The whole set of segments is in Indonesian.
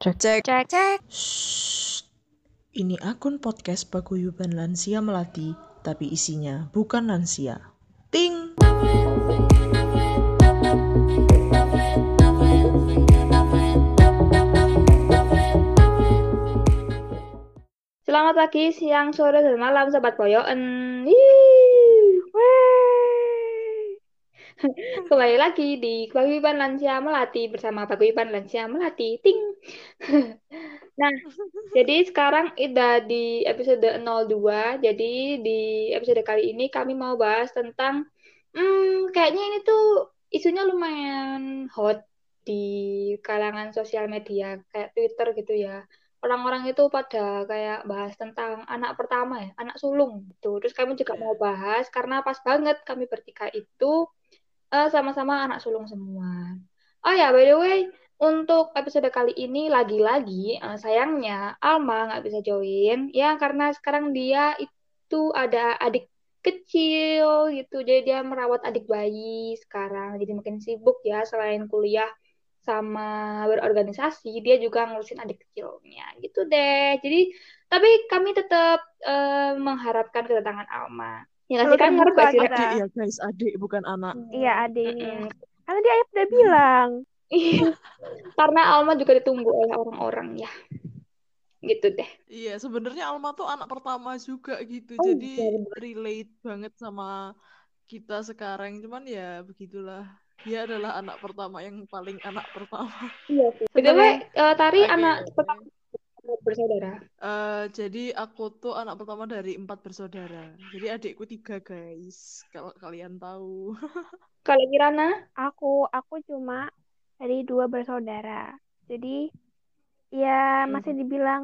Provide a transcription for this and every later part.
Cek. Cek. Cek. Cek. Shh. Ini akun podcast Paguyuban Lansia Melati, tapi isinya bukan lansia. Ting! Selamat pagi, siang, sore, dan malam, Sobat Boyoen. Kembali lagi di Paguyuban Lansia Melati bersama Paguyuban Lansia Melati. Ting! Nah, jadi sekarang udah di episode 02. Jadi di episode kali ini kami mau bahas tentang hmm, kayaknya ini tuh isunya lumayan hot di kalangan sosial media kayak Twitter gitu ya. Orang-orang itu pada kayak bahas tentang anak pertama ya, anak sulung gitu. Terus kami juga mau bahas karena pas banget kami bertiga itu eh, sama-sama anak sulung semua. Oh ya, by the way, untuk episode kali ini lagi-lagi eh, sayangnya Alma nggak bisa join. Ya karena sekarang dia itu ada adik kecil gitu. Jadi dia merawat adik bayi sekarang. Jadi makin sibuk ya selain kuliah sama berorganisasi dia juga ngurusin adik kecilnya. Gitu deh. Jadi tapi kami tetap eh, mengharapkan kedatangan Alma ya nggak sih Selalu kan sih kita. Adik ya guys, adik bukan anak. Iya, ada ini. Mm-mm. Karena dia Ayah udah bilang. Iya, karena Alma juga ditunggu oleh orang-orang ya. Gitu deh. Iya, sebenarnya Alma tuh anak pertama juga gitu. Oh, Jadi iya, bener. relate banget sama kita sekarang. Cuman ya begitulah. Dia adalah anak pertama yang paling anak pertama. Iya sih. BTW, eh, Tari Oke, anak pertama bersaudara. Eh, jadi aku tuh anak pertama dari empat bersaudara. Jadi adikku tiga guys. Kalau kalian tahu. Kalau Kirana, Aku, aku cuma dari dua bersaudara. Jadi, ya Hmm. masih dibilang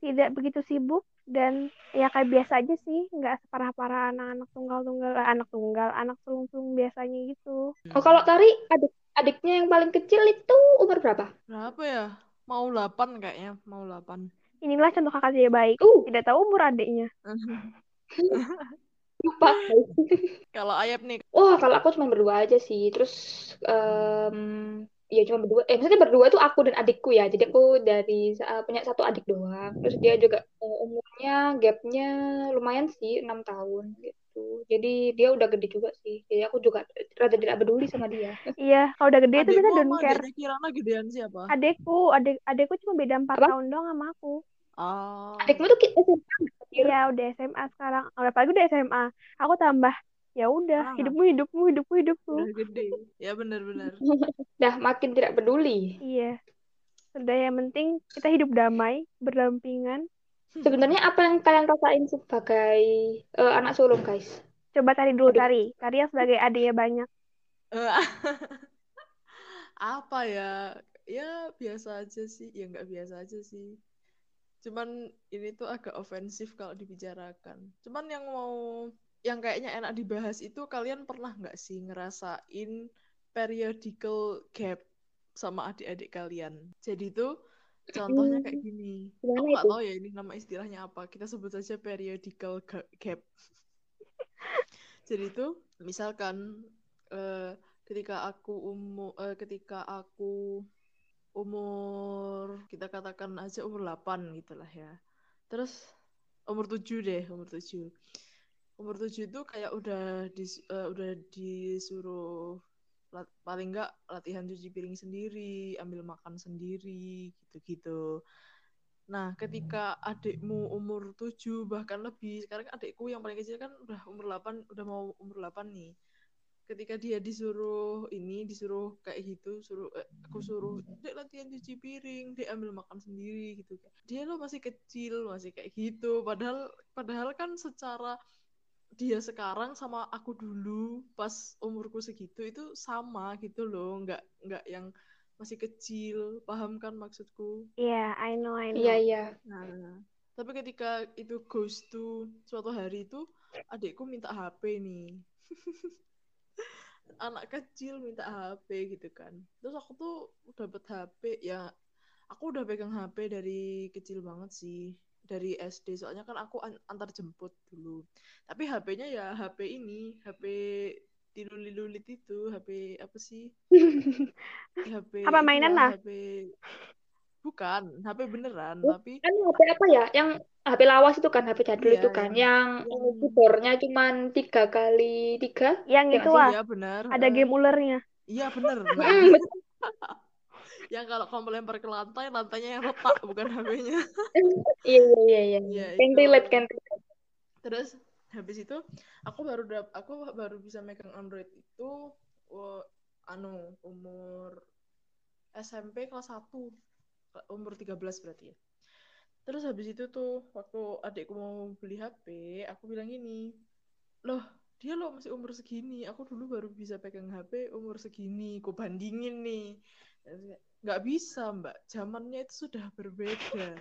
tidak begitu sibuk dan ya kayak biasa aja sih, nggak separah-parah anak-anak tunggal-tunggal, anak tunggal, anak sulung-sulung biasanya gitu. oh kalau Tari adik adiknya yang paling kecil itu umur berapa? Berapa ya? Mau 8 kayaknya, mau 8. Inilah contoh kakak saya baik. Uh, Tidak tahu umur adiknya. lupa. Kalau Ayap nih, Wah, kalau aku cuma berdua aja sih. Terus em ya cuma berdua. Eh, maksudnya berdua tuh aku dan adikku ya. Jadi aku dari eh, punya satu adik doang. Terus dia juga eh, umurnya gapnya lumayan sih, enam tahun gitu. Jadi dia udah gede juga sih. Jadi aku juga rada tidak peduli sama dia. Iya, kalau udah gede itu sama don't care. adiknya Kirana gedean siapa? Adekku, adek, adekku cuma beda empat Apa? tahun doang sama aku. Ah, Adikmu tuh SMA? Iya, udah SMA sekarang. Oh, apalagi udah SMA. Aku tambah, ya udah, Ah. hidupmu, hidupmu, hidupmu, hidupku. udah gede. Ya benar-benar. Dah makin tidak peduli. Iya. Udah yang penting kita hidup damai, berdampingan. Sebenarnya apa yang kalian rasain sebagai eh, anak sulung, guys? Coba tari dulu, Aduh. tari. Tari yang sebagai adiknya banyak. Eh, Apa ya? Ya biasa aja sih. Ya nggak biasa aja sih. Cuman ini tuh agak ofensif kalau dibicarakan. Cuman yang mau, yang kayaknya enak dibahas itu kalian pernah nggak sih ngerasain periodical gap sama adik-adik kalian? Jadi tuh contohnya kayak gini. Gimana Aku nggak itu? tahu ya ini nama istilahnya apa. Kita sebut saja periodical ga- gap. Jadi tuh misalkan eh, ketika aku umur ketika aku umur kita katakan aja umur 8 gitu lah ya. Terus umur 7 deh, umur 7. Umur 7 itu kayak udah dis, eh, udah disuruh paling enggak latihan cuci piring sendiri, ambil makan sendiri, gitu-gitu. Nah, ketika adikmu umur 7 bahkan lebih, sekarang adikku yang paling kecil kan udah umur 8, udah mau umur 8 nih. Ketika dia disuruh ini, disuruh kayak gitu, suruh eh, aku suruh, "Dek latihan cuci piring, Dek ambil makan sendiri" gitu. Dia lo masih kecil, masih kayak gitu. Padahal padahal kan secara dia sekarang sama aku dulu pas umurku segitu itu sama gitu loh, nggak nggak yang masih kecil, paham kan maksudku? Iya, I know, I know. Iya, iya. Nah, tapi ketika itu goes to suatu hari itu adikku minta HP nih. Anak kecil minta HP gitu kan. Terus aku tuh dapet HP ya aku udah pegang HP dari kecil banget sih. Dari SD soalnya kan aku an- antar jemput dulu. Tapi HP-nya ya HP ini, HP dilulit-lulit itu, HP apa sih? HP Apa mainan lah? HP Bukan, HP beneran, Oh, tapi kan HP apa ya? Yang HP lawas itu kan, HP jadul iya itu kan, yang yang cuman tiga kali tiga, Yang ya itu ah, iya bener, ada game ulernya. Iya bener. Yang kalau kamu lempar ke lantai, lantainya yang retak bukan HP-nya. Iya iya iya iya. Can relate, can relate. Terus habis itu aku baru dap aku baru bisa megang Android itu uh, anu umur SMP kelas 1 umur 13 berarti ya. Terus habis itu tuh waktu adikku mau beli HP, aku bilang gini, loh dia loh masih umur segini, aku dulu baru bisa pegang HP umur segini, ku bandingin nih. Nggak bisa mbak, zamannya itu sudah berbeda.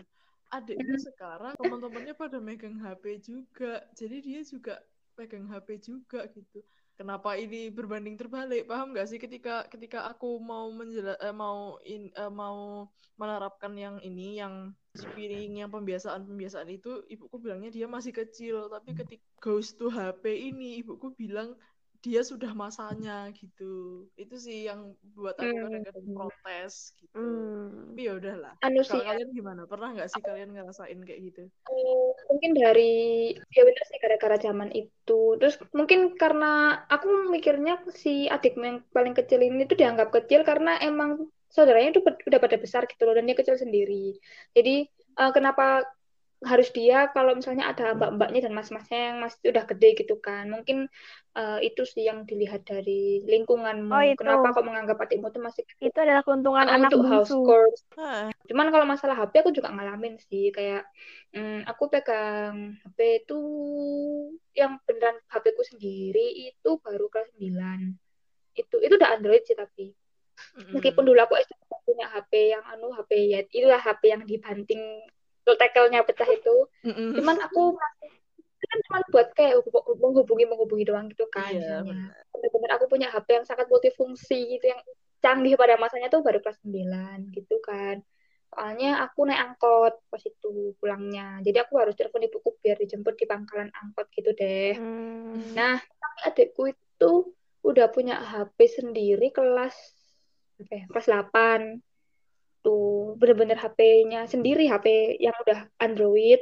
Adikku sekarang teman-temannya pada megang HP juga, jadi dia juga pegang HP juga gitu. Kenapa ini berbanding terbalik? Paham nggak sih ketika ketika aku mau menjela eh, mau in, eh, mau menerapkan yang ini yang piring yang pembiasaan pembiasaan itu ibuku bilangnya dia masih kecil tapi ketika goes to HP ini ibuku bilang dia sudah masanya gitu itu sih yang buat aku Hmm. kadang-kadang protes gitu Hmm. tapi ya udahlah Anu kalau sih kalian gimana pernah nggak sih kalian ngerasain kayak gitu eh, mungkin dari ya benar sih gara-gara zaman itu. Terus mungkin karena aku mikirnya si adikmu yang paling kecil ini tuh dianggap kecil karena emang saudaranya tuh udah pada besar gitu loh dan dia kecil sendiri. Jadi eh, kenapa harus dia kalau misalnya ada mbak-mbaknya dan mas-masnya yang masih udah gede gitu kan. Mungkin eh, itu sih yang dilihat dari lingkunganmu Oh, itu. kenapa kok menganggap adikmu tuh masih kecil? Itu adalah keuntungan anak untuk house bungsu. chores Hah, cuman kalau masalah HP aku juga ngalamin sih. Kayak mm, aku pegang HP itu yang beneran HP ku sendiri itu baru kelas 9 itu itu udah Android sih tapi. Meskipun dulu aku SD punya HP yang anu HP ya itulah HP yang dibanting tekelnya pecah itu. Mm-mm. cuman aku masih kan cuma buat kayak hub- menghubungi menghubungi doang gitu kan Iya, benar-benar aku punya HP yang sangat multifungsi gitu yang canggih pada masanya tuh baru kelas 9 gitu kan. Soalnya aku naik angkot pas itu pulangnya. Jadi aku harus telepon ibuku biar dijemput di pangkalan angkot gitu deh. Hmm. nah tapi adikku itu udah punya HP sendiri kelas apa ya, kelas 8 tuh bener-bener HP-nya sendiri HP yang udah Android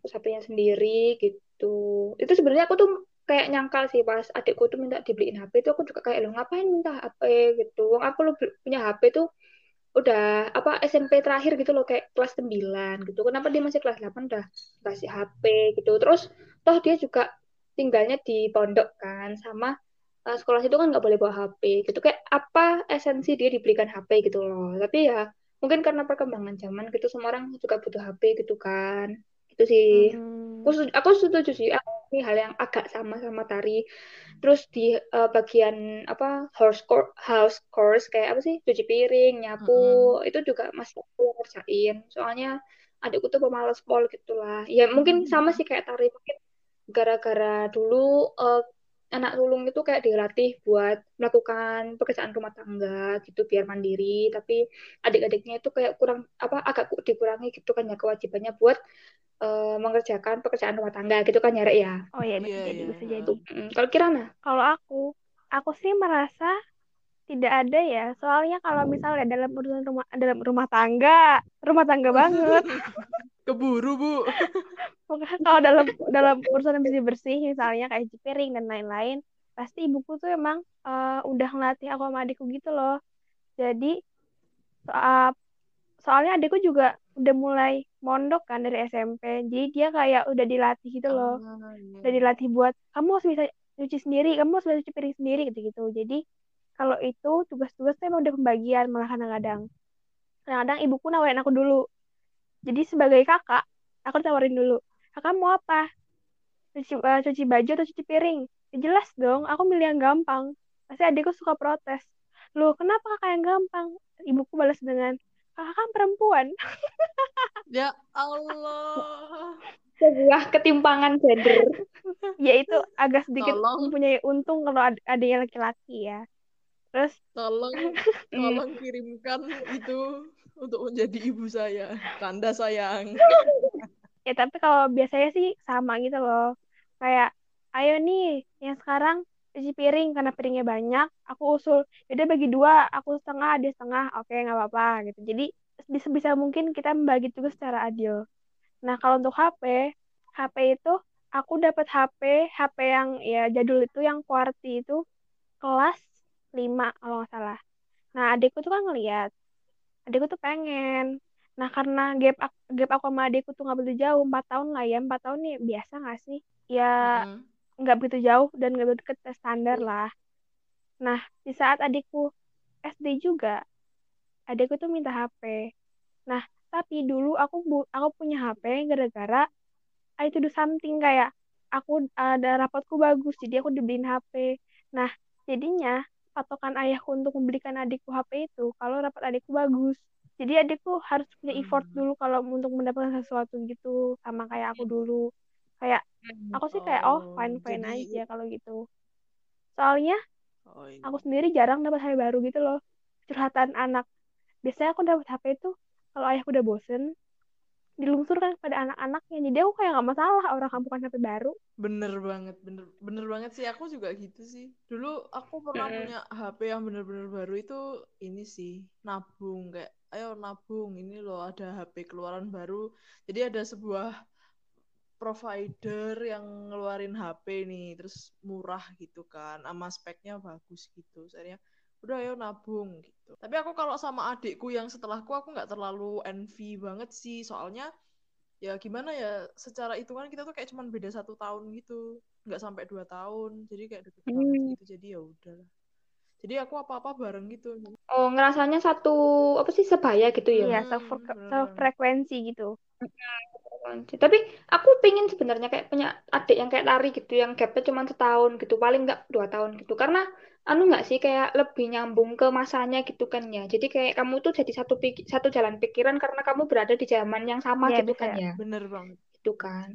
terus HP-nya sendiri gitu. Itu sebenarnya aku tuh kayak nyangkal sih pas adikku tuh minta dibeliin HP itu aku juga kayak lo ngapain minta HP gitu. Wong aku lo punya HP tuh udah apa SMP terakhir gitu loh kayak kelas 9 gitu. Kenapa dia masih kelas 8 udah kasih HP gitu. Terus toh dia juga tinggalnya di pondok kan sama eh, sekolah situ kan nggak boleh bawa HP gitu. Kayak apa esensi dia diberikan HP gitu loh. Tapi ya mungkin karena perkembangan zaman gitu semua orang juga butuh HP gitu kan. Itu sih. Hmm. aku setuju, aku setuju sih aku ini hal yang agak sama sama tari. Terus di eh, bagian apa house course house course kayak apa sih? Cuci piring nyapu itu juga masih aku yang ngerjain soalnya adikku tuh pemalas pol gitulah. Ya mungkin sama sih kayak tari mungkin gara-gara dulu eh, anak sulung itu kayak dilatih buat melakukan pekerjaan rumah tangga gitu biar mandiri tapi adik-adiknya itu kayak kurang apa agak ku- dikurangi gitu kan ya kewajibannya buat eh, mengerjakan pekerjaan rumah tangga gitu kan ya Rek ya Oh iya bisa Iya, jadi iya, bisa heeh. jadi. Mm, kalau Kirana Kalau aku, aku sih merasa tidak ada ya. Soalnya kalau misalnya dalam urusan rumah dalam rumah tangga, rumah tangga banget. keburu bu kalau dalam dalam urusan bersih bersih misalnya kayak cuci piring dan lain-lain, pasti ibuku tuh emang eh, udah ngelatih aku sama adikku gitu loh. Jadi soal soalnya adikku juga udah mulai mondok kan dari SMP. Jadi dia kayak udah dilatih gitu loh. Iya. Udah dilatih buat kamu harus bisa cuci sendiri, kamu harus bisa cuci piring sendiri gitu-gitu. Jadi kalau itu tugas-tugas tuh emang udah pembagian malah kadang-kadang. Kadang-kadang ibuku nawarin aku dulu. Jadi sebagai kakak, aku tawarin dulu. Kakak mau apa? Cuci, eh, cuci baju atau cuci piring? Ya jelas dong, aku milih yang gampang. Pasti adikku suka protes. Loh, kenapa kakak yang gampang? Ibuku balas dengan, kakak kan perempuan. ya Allah sebuah ketimpangan gender ya itu agak sedikit Tolong. mempunyai untung kalau ad- adanya laki-laki ya. Terus tolong tolong kirimkan itu untuk menjadi ibu saya tanda sayang ya tapi kalau biasanya sih sama gitu loh. Kayak ayo nih yang sekarang cuci piring karena piringnya banyak, aku usul. Yaudah bagi dua, aku setengah, dia setengah. Oke, nggak apa-apa gitu. Jadi sebisa mungkin kita membagi tugas secara adil. Nah, kalau untuk HP, HP itu aku dapat HP, HP yang ya jadul itu yang QWERTY itu kelas 5 kalau nggak salah. Nah, adikku tuh kan ngeliat. Adikku tuh pengen. Nah, karena gap, ak- gap aku sama adikku tuh nggak begitu jauh, 4 tahun lah ya. 4 tahun nih biasa nggak sih? Ya, nggak begitu jauh dan nggak begitu deket standar lah. Nah, di saat adikku SD juga, adikku tuh minta HP. Nah, tapi dulu aku bu- aku punya HP gara-gara I to do something kayak aku ada rapotku bagus, jadi aku dibeliin HP. Nah, jadinya patokan ayahku untuk membelikan adikku HP itu kalau rapat adikku bagus. Jadi adikku harus punya effort Hmm. dulu kalau untuk mendapatkan sesuatu gitu sama kayak aku dulu. Kayak aku sih kayak oh Oh, fine fine jadi aja kalau gitu. Soalnya oh, ini. aku sendiri jarang dapat HP baru gitu loh. Curhatan anak. Biasanya aku dapat HP itu kalau ayahku udah bosen dilungsurkan kepada anak-anaknya. Jadi aku kayak nggak masalah orang kamu bukan HP baru. Bener banget, bener bener banget sih. Aku juga gitu sih. Dulu aku pernah punya HP yang bener-bener baru itu ini sih nabung kayak, ayo nabung ini loh ada HP keluaran baru. Jadi ada sebuah provider yang ngeluarin HP nih, terus murah gitu kan, sama speknya bagus gitu. Saya udah ayo nabung gitu. Tapi aku kalau sama adikku yang setelahku aku nggak terlalu envy banget sih, soalnya ya gimana ya secara hitungan kita tuh kayak cuman beda satu tahun gitu nggak sampai dua tahun jadi kayak deket banget Hmm. gitu jadi ya udah jadi aku apa apa bareng gitu Oh, ngerasanya satu apa sih sebaya gitu ya? Iya, Hmm, self bener self frekuensi gitu. Tapi aku pingin sebenarnya kayak punya adik yang kayak Lari gitu, yang gapnya cuma setahun gitu, paling nggak dua tahun gitu. Karena anu nggak sih kayak lebih nyambung ke masanya gitu kan ya. Jadi kayak kamu tuh jadi satu pik- satu jalan pikiran karena kamu berada di zaman yang sama Iya, gitu bisa. kan ya. bener banget Gitu kan.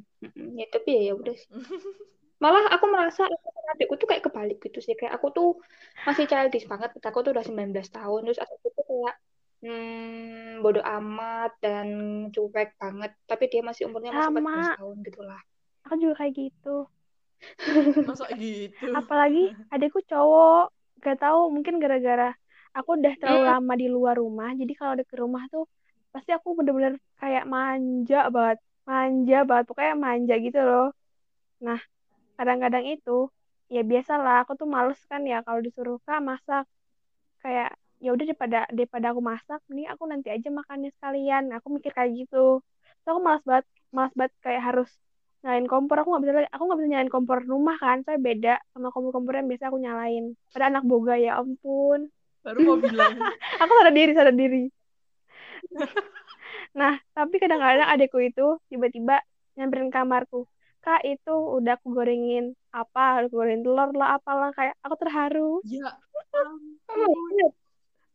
Ya tapi ya ya udah sih. Malah aku merasa aku adikku tuh kayak kebalik gitu sih. Kayak aku tuh masih childish banget. Aku tuh udah 19 tahun. Terus adikku tuh kayak hmm, bodoh amat dan cuek banget. Tapi dia masih umurnya masih Sama. 14 tahun gitu lah. Aku juga kayak gitu. masa gitu Apalagi adikku cowok, gak tahu mungkin gara-gara aku udah terlalu Hmm. lama di luar rumah, jadi kalau udah ke rumah tuh pasti aku bener-bener kayak manja banget, manja banget, pokoknya manja gitu loh. Nah, kadang-kadang itu ya biasalah aku tuh males kan ya kalau disuruh kak masak. Kayak ya udah daripada daripada aku masak nih aku nanti aja makannya sekalian. Aku mikir kayak gitu. So aku malas banget malas banget kayak harus nyalain kompor. Aku nggak bisa lagi- aku nggak bisa nyalain kompor rumah kan saya beda sama kompor-kompor yang biasa aku nyalain. Pada anak boga ya ampun. Baru mau bilang. Aku sadar diri sadar diri. Nah tapi kadang-kadang adekku itu tiba-tiba nyamperin kamarku kak itu udah aku gorengin apa aku gorengin telur lah apalah kayak aku terharu ya Oh God.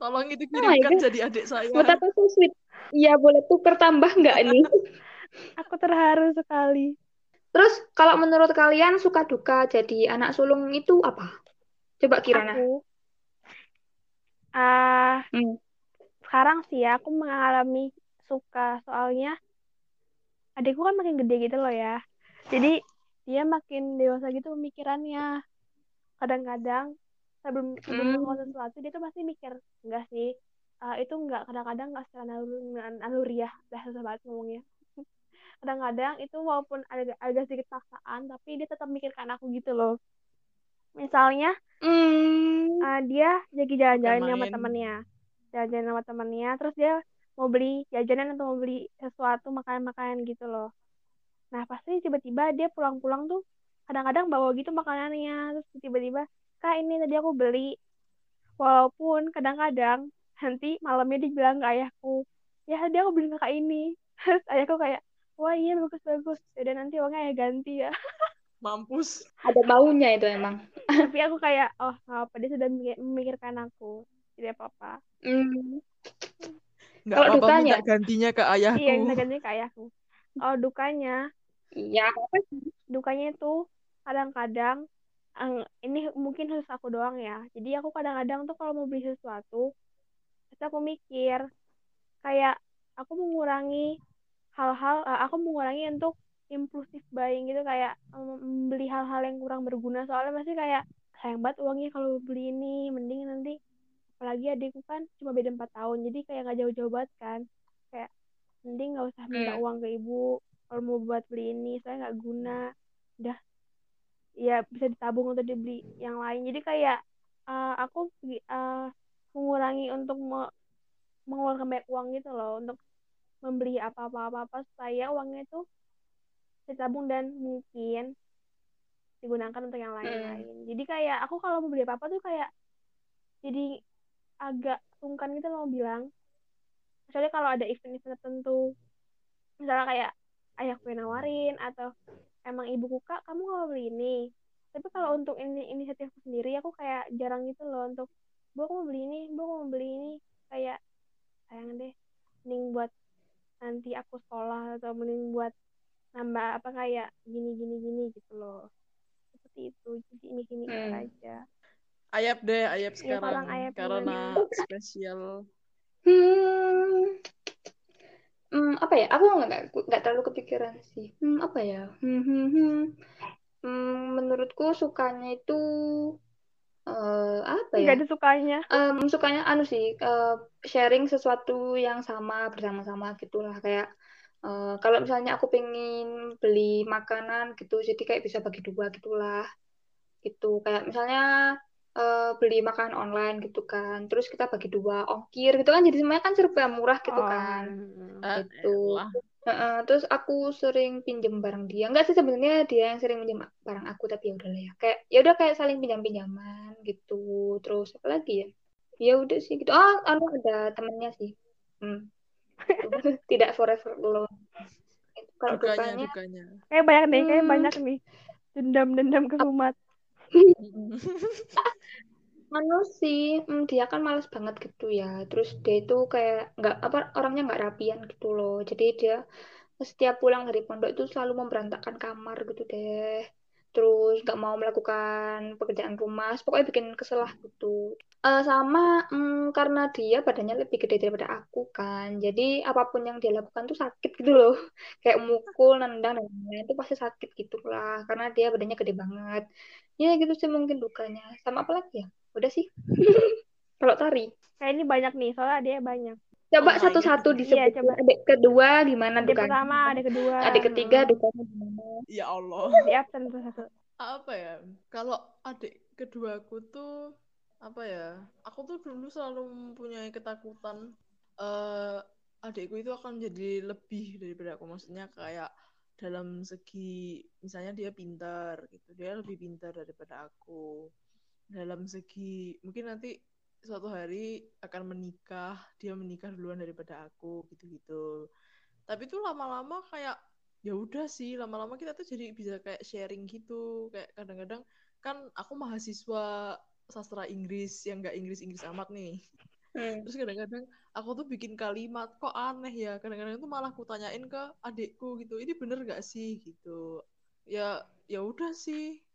tolong itu Oh kirimkan God. jadi adik saya Betapa so sweet. Iya, boleh tuker tambah nggak nih? aku terharu sekali Terus kalau menurut kalian suka duka jadi anak sulung itu apa? Coba Kirana. aku ah Hmm. sekarang sih ya aku mengalami suka soalnya adikku kan makin gede gitu loh ya jadi dia makin dewasa gitu pemikirannya kadang-kadang sebelum sebelum Hmm. melakukan sesuatu dia tuh pasti mikir enggak sih eh, itu enggak kadang-kadang enggak secara nalur, naluriah dah susah banget ngomongnya kadang-kadang itu walaupun ada ada sedikit paksaan tapi dia tetap mikirkan aku gitu loh misalnya Hmm. uh, dia lagi jalan-jalan sama main. temennya jalan-jalan sama temennya terus dia mau beli jajanan atau mau beli sesuatu makanan-makanan gitu loh nah pasti tiba-tiba dia pulang-pulang tuh kadang-kadang bawa gitu makanannya. Terus tiba-tiba kak ini tadi aku beli. Walaupun kadang-kadang nanti malamnya dia bilang ke ayahku ya tadi aku beli kakak ini. Terus ayahku kayak wah iya bagus-bagus. Udah nanti uangnya ayah ganti ya. Mampus. Ada maunya itu emang. tapi aku kayak oh nggak apa dia sudah mikir- memikirkan aku. Tidak apa-apa. Hmm. nggak Kalau apa-apa minta gantinya ke ayahku. Iya, minta gantinya ke ayahku. Oh, dukanya, Iya, apa sih? dukanya itu kadang-kadang ang- ini mungkin khusus aku doang ya. Jadi aku kadang-kadang tuh kalau mau beli sesuatu, terus aku mikir kayak aku mengurangi hal-hal, eh, aku mengurangi untuk impulsif buying gitu kayak em, membeli hal-hal yang kurang berguna soalnya masih kayak sayang banget uangnya kalau beli ini mending nanti apalagi adikku kan cuma beda empat tahun jadi kayak nggak jauh-jauh banget kan kayak mending nggak usah minta Hmm. uang ke ibu kalau mau buat beli ini saya nggak guna. Udah. Ya bisa ditabung untuk dibeli yang lain. Jadi kayak eh, aku eh, mengurangi untuk me- mengeluarkan banyak uang gitu loh. Untuk membeli apa-apa apa-apa supaya uangnya itu ditabung dan mungkin digunakan untuk yang lain-lain. Jadi kayak aku kalau mau beli apa-apa tuh kayak jadi agak sungkan gitu loh bilang. Misalnya kalau ada event-event tertentu, misalnya kayak ayahku yang nawarin atau emang ibuku kak kamu nggak mau beli ini. Tapi kalau untuk ini inisiatifku sendiri aku kayak jarang gitu loh untuk bu aku mau beli ini, bu aku mau beli ini kayak sayang deh mending buat nanti aku sekolah atau mending buat nambah apa kayak gini gini gini gitu loh seperti itu jadi mikir mikir Hmm. aja Ayap deh, ayap Ya, sekarang sekarang ayap karena spesial. Hmm, hmm, apa ya? Aku nggak nggak terlalu kepikiran sih. Hmm, apa ya? Hmm, hmm, hmm. Hmm, menurutku sukanya itu eh, apa ya? nggak ada sukanya Em, sukanya anu sih eh, sharing sesuatu yang sama bersama-sama gitulah kayak eh, kalau misalnya aku pengen beli makanan gitu jadi kayak bisa bagi dua gitulah gitu kayak misalnya eh, beli makanan online gitu kan terus kita bagi dua ongkir gitu kan jadi semuanya kan serba murah gitu kan Oh. Ah, Gitu. elah. Heeh, terus aku sering pinjem barang dia. Enggak sih sebenarnya dia yang sering pinjem barang aku tapi ya udahlah ya. Kayak ya udah kayak saling pinjam-pinjaman gitu. Terus apa lagi ya? Ya udah sih gitu. Ah, anu ada temennya sih. Hmm. Tidak forever alone. Itu Kalau Dukanya, kayak banyak nih kayak Hmm. banyak nih dendam dendam ke Sumat anu sih, hmm, dia kan males banget gitu ya. Terus dia itu kayak nggak apa orangnya nggak rapian gitu loh. Jadi dia setiap pulang dari pondok itu selalu memberantakkan kamar gitu deh. Terus nggak mau melakukan pekerjaan rumah, pokoknya bikin kesel lah gitu. Eh, sama hmm, karena dia badannya lebih gede daripada aku kan, jadi apa pun yang dia lakukan tuh sakit gitu loh. Kayak mukul, nendang dan lain-lain itu pasti sakit gitu lah, karena dia badannya gede banget. Ya gitu sih mungkin dukanya. Sama apa lagi ya? Udah sih. Kalau tari. kayak ini banyak nih soalnya dia banyak Coba Oh satu-satu disebut. Iya, coba. Adik kedua gimana ada dukanya? pertama ada kedua Adik ketiga Mm-mm. dukanya gimana? Ya Allah. di absen tuh satu Apa ya? Kalau adik keduaku tuh apa ya? Aku tuh dulu selalu mempunyai ketakutan eh adikku itu akan jadi lebih daripada aku. Maksudnya kayak dalam segi misalnya dia pintar gitu. Dia lebih pintar daripada aku. Dalam segi mungkin nanti suatu hari akan menikah, dia menikah duluan daripada aku gitu-gitu. Tapi tuh lama-lama kayak ya udah sih lama-lama kita tuh jadi bisa kayak sharing gitu. Kayak kadang-kadang kan aku mahasiswa sastra Inggris yang nggak Inggris-Inggris amat nih. Hmm. terus kadang-kadang aku tuh bikin kalimat kok aneh ya? Kadang-kadang tuh malah aku tanyain ke adikku gitu ini bener gak sih? Gitu. Ya ya udah sih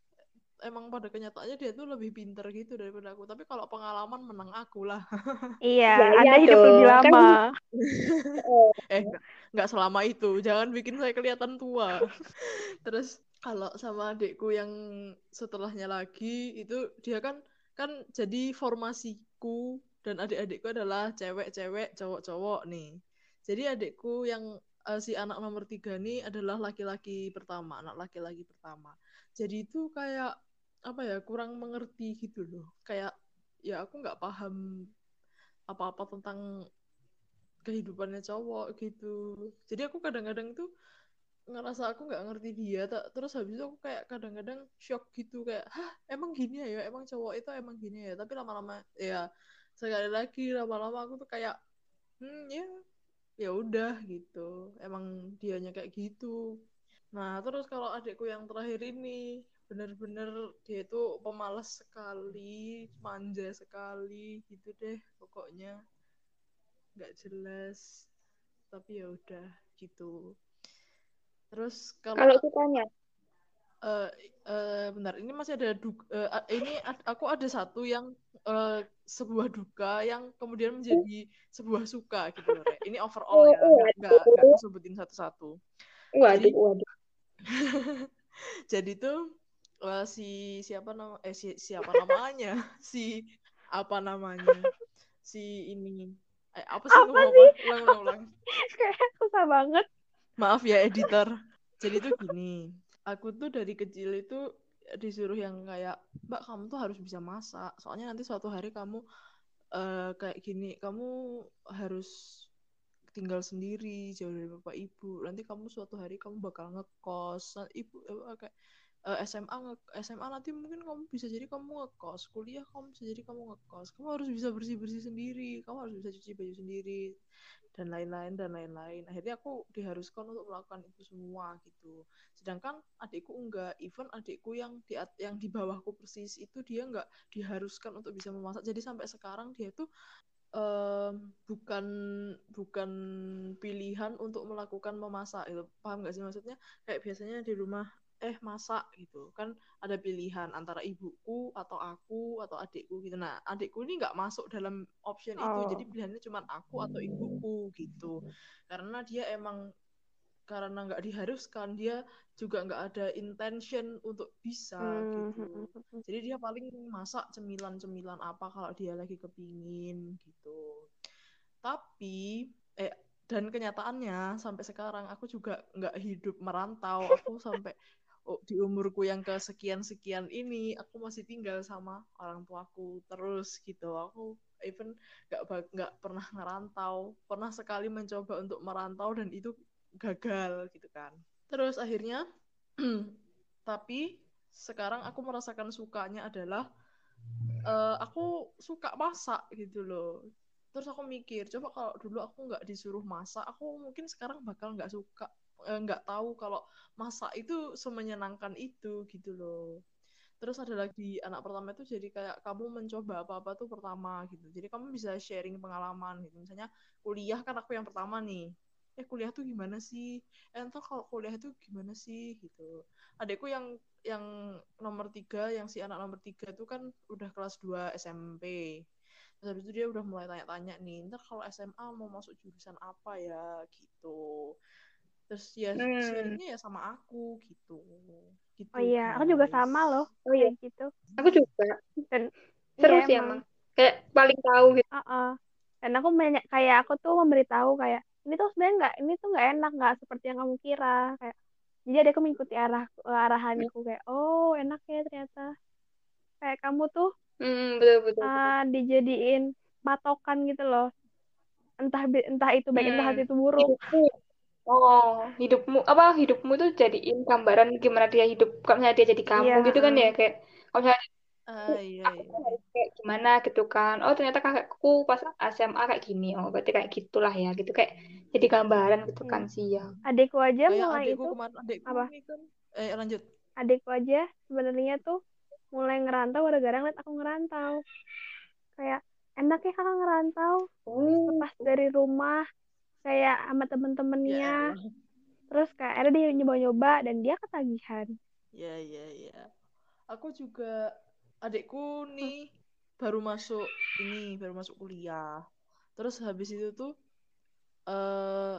emang pada kenyataannya dia tuh lebih pinter gitu daripada aku. Tapi kalau pengalaman menang aku lah. Iya Ya, anda iya hidup lebih dong. Kan- lama. Eh nggak nggak selama itu. Jangan bikin saya kelihatan tua. Terus kalau sama adikku yang setelahnya lagi itu dia kan kan jadi formasiku. Dan adik-adikku adalah cewek-cewek cowok-cowok nih. Jadi adikku yang eh, si anak nomor tiga nih adalah laki-laki pertama anak laki-laki pertama. Jadi itu kayak apa ya kurang mengerti gitu loh. Kayak ya aku nggak paham apa-apa tentang kehidupannya cowok gitu. Jadi aku kadang-kadang tuh ngerasa aku nggak ngerti dia tak terus habis itu aku kayak kadang-kadang shock gitu kayak hah emang gini ya? Emang cowok itu emang gini ya? Tapi lama-lama ya sekali lagi lama-lama aku tuh kayak hmm ya ya udah gitu. Emang dianya kayak gitu. Nah terus kalau adikku yang terakhir ini bener-bener dia itu pemalas sekali manja sekali gitu deh pokoknya. Nggak jelas tapi ya udah gitu. Terus kalau Kalau sukanya, eh eh, bentar ini masih ada du- eh, a- ini ad- aku ada satu yang eh, sebuah duka yang kemudian menjadi sebuah suka gitu Re. ini overall ya Oh, nggak nggak sebutin satu-satu. Waduh, Jadi- waduh. jadi tuh eh, si siapa nama eh si, siapa namanya si apa namanya si ini Eh, apa sih Apa sih? Ulang, ulang, ulang. kayak susah banget Maaf ya editor. Jadi tuh gini, aku tuh dari kecil itu disuruh yang kayak, Mbak kamu tuh harus bisa masak. Soalnya nanti suatu hari kamu eh, kayak gini, kamu harus tinggal sendiri jauh dari bapak ibu. Nanti kamu suatu hari kamu bakal ngekos. Nah, ibu eh, kayak eh, SMA nge SMA nanti mungkin kamu bisa jadi kamu ngekos. Kuliah kamu bisa jadi kamu ngekos. Kamu harus bisa bersih-bersih sendiri. Kamu harus bisa cuci baju sendiri dan lain-lain dan lain-lain. Akhirnya aku diharuskan untuk melakukan itu semua gitu. Sedangkan adikku enggak, even adikku yang di yang di bawahku persis itu dia enggak diharuskan untuk bisa memasak. Jadi sampai sekarang dia tuh em, bukan bukan pilihan untuk melakukan memasak itu. Paham nggak sih maksudnya? Kayak biasanya di rumah eh masak gitu. Kan ada pilihan antara ibuku atau aku atau adikku gitu. Nah adikku ini nggak masuk dalam option itu. Oh. jadi pilihannya cuma aku atau ibuku gitu. Karena dia emang karena nggak diharuskan dia juga nggak ada intention untuk bisa Hmm, gitu. Hmm, hmm. jadi dia paling masak cemilan-cemilan apa kalau dia lagi kepingin gitu. Tapi eh dan kenyataannya sampai sekarang aku juga nggak hidup merantau. Aku sampai di umurku yang kesekian-sekian ini aku masih tinggal sama orang tuaku terus gitu. Aku even nggak nggak pernah ngerantau pernah sekali mencoba untuk merantau dan itu gagal gitu kan. Terus akhirnya tapi sekarang aku merasakan sukanya adalah eh, aku suka masak gitu loh. Terus aku mikir coba kalau dulu aku nggak disuruh masak aku mungkin sekarang bakal nggak suka nggak tahu kalau masak itu semenyenangkan itu gitu loh. Terus ada lagi anak pertama itu jadi kayak kamu mencoba apa-apa tuh pertama gitu. Jadi kamu bisa sharing pengalaman gitu. Misalnya kuliah kan aku yang pertama nih. Eh kuliah tuh gimana sih? Eh entar kalau kuliah itu gimana sih? Gitu. Adekku yang yang nomor tiga yang si anak nomor tiga itu kan udah kelas 2 SMP terus habis itu dia udah mulai tanya-tanya nih ntar kalau SMA mau masuk jurusan apa ya? Gitu terus ya Hmm. sharingnya ya sama aku gitu gitu oh iya aku juga sama loh Oh iya, gitu aku juga. dan Seru iya sih emang. Kayak paling tahu gitu. Heeh. dan aku banyak kayak aku tuh memberitahu kayak ini tuh sebenarnya nggak ini tuh nggak enak nggak seperti yang kamu kira kayak jadi ada aku mengikuti arah arahanku kayak oh enak ya ternyata kayak kamu tuh Hmm, betul betul. betul. uh, dijadiin patokan gitu loh entah entah itu baik entah Hmm. itu buruk. Oh, hidupmu apa hidupmu tuh jadiin gambaran gimana dia hidup kalau misalnya dia jadi kamu Iya, gitu kan ya kayak kalau misalnya ah iya aku iya tuh harus kayak gimana gitu kan. Oh, ternyata kakakku pas SMA kayak gini. Oh, berarti kayak gitulah ya gitu kayak jadi gambaran gitu kan Hmm. sih ya. adikku aja kayak mulai itu kemarin adekku apa ini kan eh lanjut adikku aja sebenarnya tuh mulai ngerantau gara-gara ngeliat aku ngerantau kayak enak ya kakak ngerantau Oh, lepas dari rumah kayak sama ya temen-temennya elah terus kayak ada dia nyoba-nyoba dan dia ketagihan. Ya ya ya aku juga adekku nih baru masuk ini baru masuk kuliah. Terus habis itu tuh eh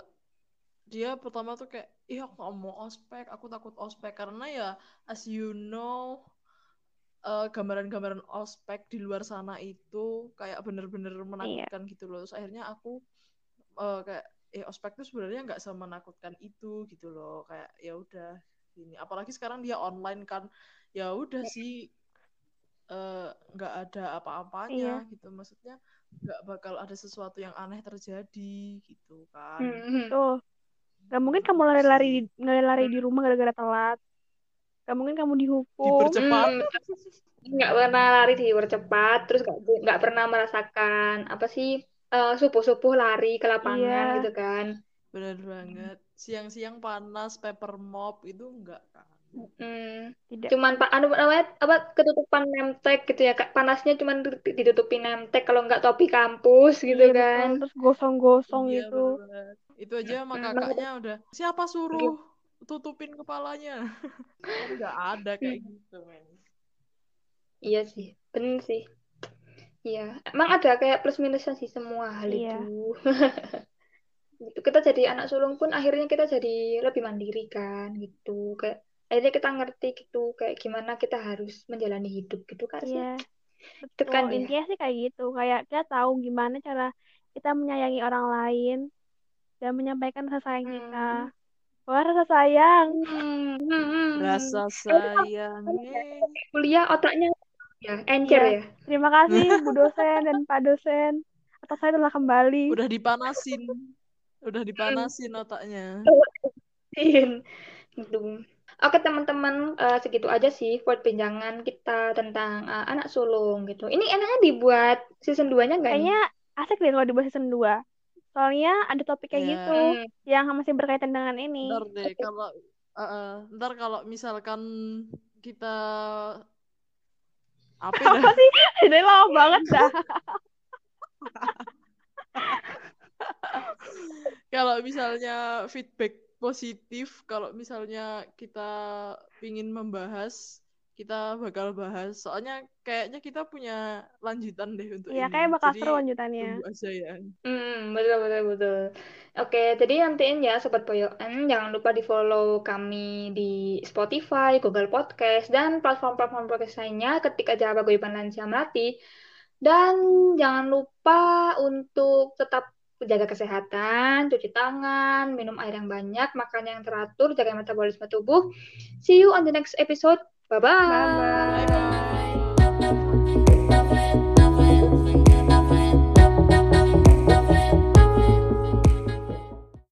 dia pertama tuh kayak ih aku nggak mau ospek aku takut ospek. Karena ya as you know eh, gambaran-gambaran ospek di luar sana itu kayak bener-bener iya. menakutkan gitu loh. Terus akhirnya aku eh, kayak eh ospek tuh sebenarnya nggak semenakutkan itu gitu loh. Kayak ya udah gini. Apalagi sekarang dia online kan. Ya udah sih eh, nggak ada iya. apa-apanya gitu. Maksudnya nggak bakal ada sesuatu yang aneh terjadi gitu kan. Hmm. tuh gak mungkin kamu gitu lari-lari lari-lari di rumah gara-gara telat. Gak mungkin kamu dihukum. Dipercepat. Hmm, nggak pernah lari dipercepat, terus nggak nggak pernah merasakan apa sih eh, subuh-subuh lari ke lapangan iya. gitu kan. bener banget. Siang-siang panas paper mop itu enggak kan Hmm. tidak. Cuman pak anu namanya apa ketutupan nemtek gitu ya Kak. Panasnya cuman di- ditutupin nemtek kalau nggak topi kampus gitu iya betul. Kan. terus gosong-gosong iya gitu bener itu aja sama kakaknya udah siapa suruh tutupin kepalanya? Kan nggak ada kayak gitu men. Iya sih, bener sih. Iya, emang ada kayak plus minusnya sih semua hal iya itu. Gitu. Kita jadi anak sulung pun akhirnya kita jadi lebih mandiri kan gitu. Kayak akhirnya kita ngerti gitu kayak gimana kita harus menjalani hidup gitu kan sih. iya Itu kan betul ya. intinya sih kayak gitu kayak kita tahu gimana cara kita menyayangi orang lain dan menyampaikan rasa sayang kita. Hmm. Wah, rasa sayang. Hmm, hmm, hmm. Rasa sayang. eh. Kuliah otaknya ya, encer Iya. ya. Terima kasih Bu dosen dan Pak dosen. Atas saya telah kembali. Udah dipanasin. Udah dipanasin otaknya. Oke teman-teman, eh, segitu aja sih perbincangan kita tentang eh, anak sulung gitu. Ini enaknya dibuat season 2-nya nggak nih? Kayaknya asik deh kalau dibuat season 2. Soalnya ada topik kayak Iya. gitu yang masih berkaitan dengan ini. Ntar deh kalau eh, eh, ntar kalau misalkan kita apa Apa sih? Ini lama banget dah. Kalau misalnya feedback positif, kalau misalnya kita pingin membahas, kita bakal bahas. Soalnya kayaknya kita punya lanjutan deh untuk Iya, ini. kayak bakal Jadi seru lanjutannya. tunggu aja ya. Hmm, betul, betul, betul. Oke, jadi nantiin ya Sobat Boyoan, jangan lupa di-follow kami di Spotify, Google Podcast, dan platform-platform podcast lainnya ketik aja Paguyuban Lansia Melati. Dan jangan lupa untuk tetap jaga kesehatan, cuci tangan, minum air yang banyak, makan yang teratur, jaga metabolisme tubuh. See you on the next episode. 拜拜。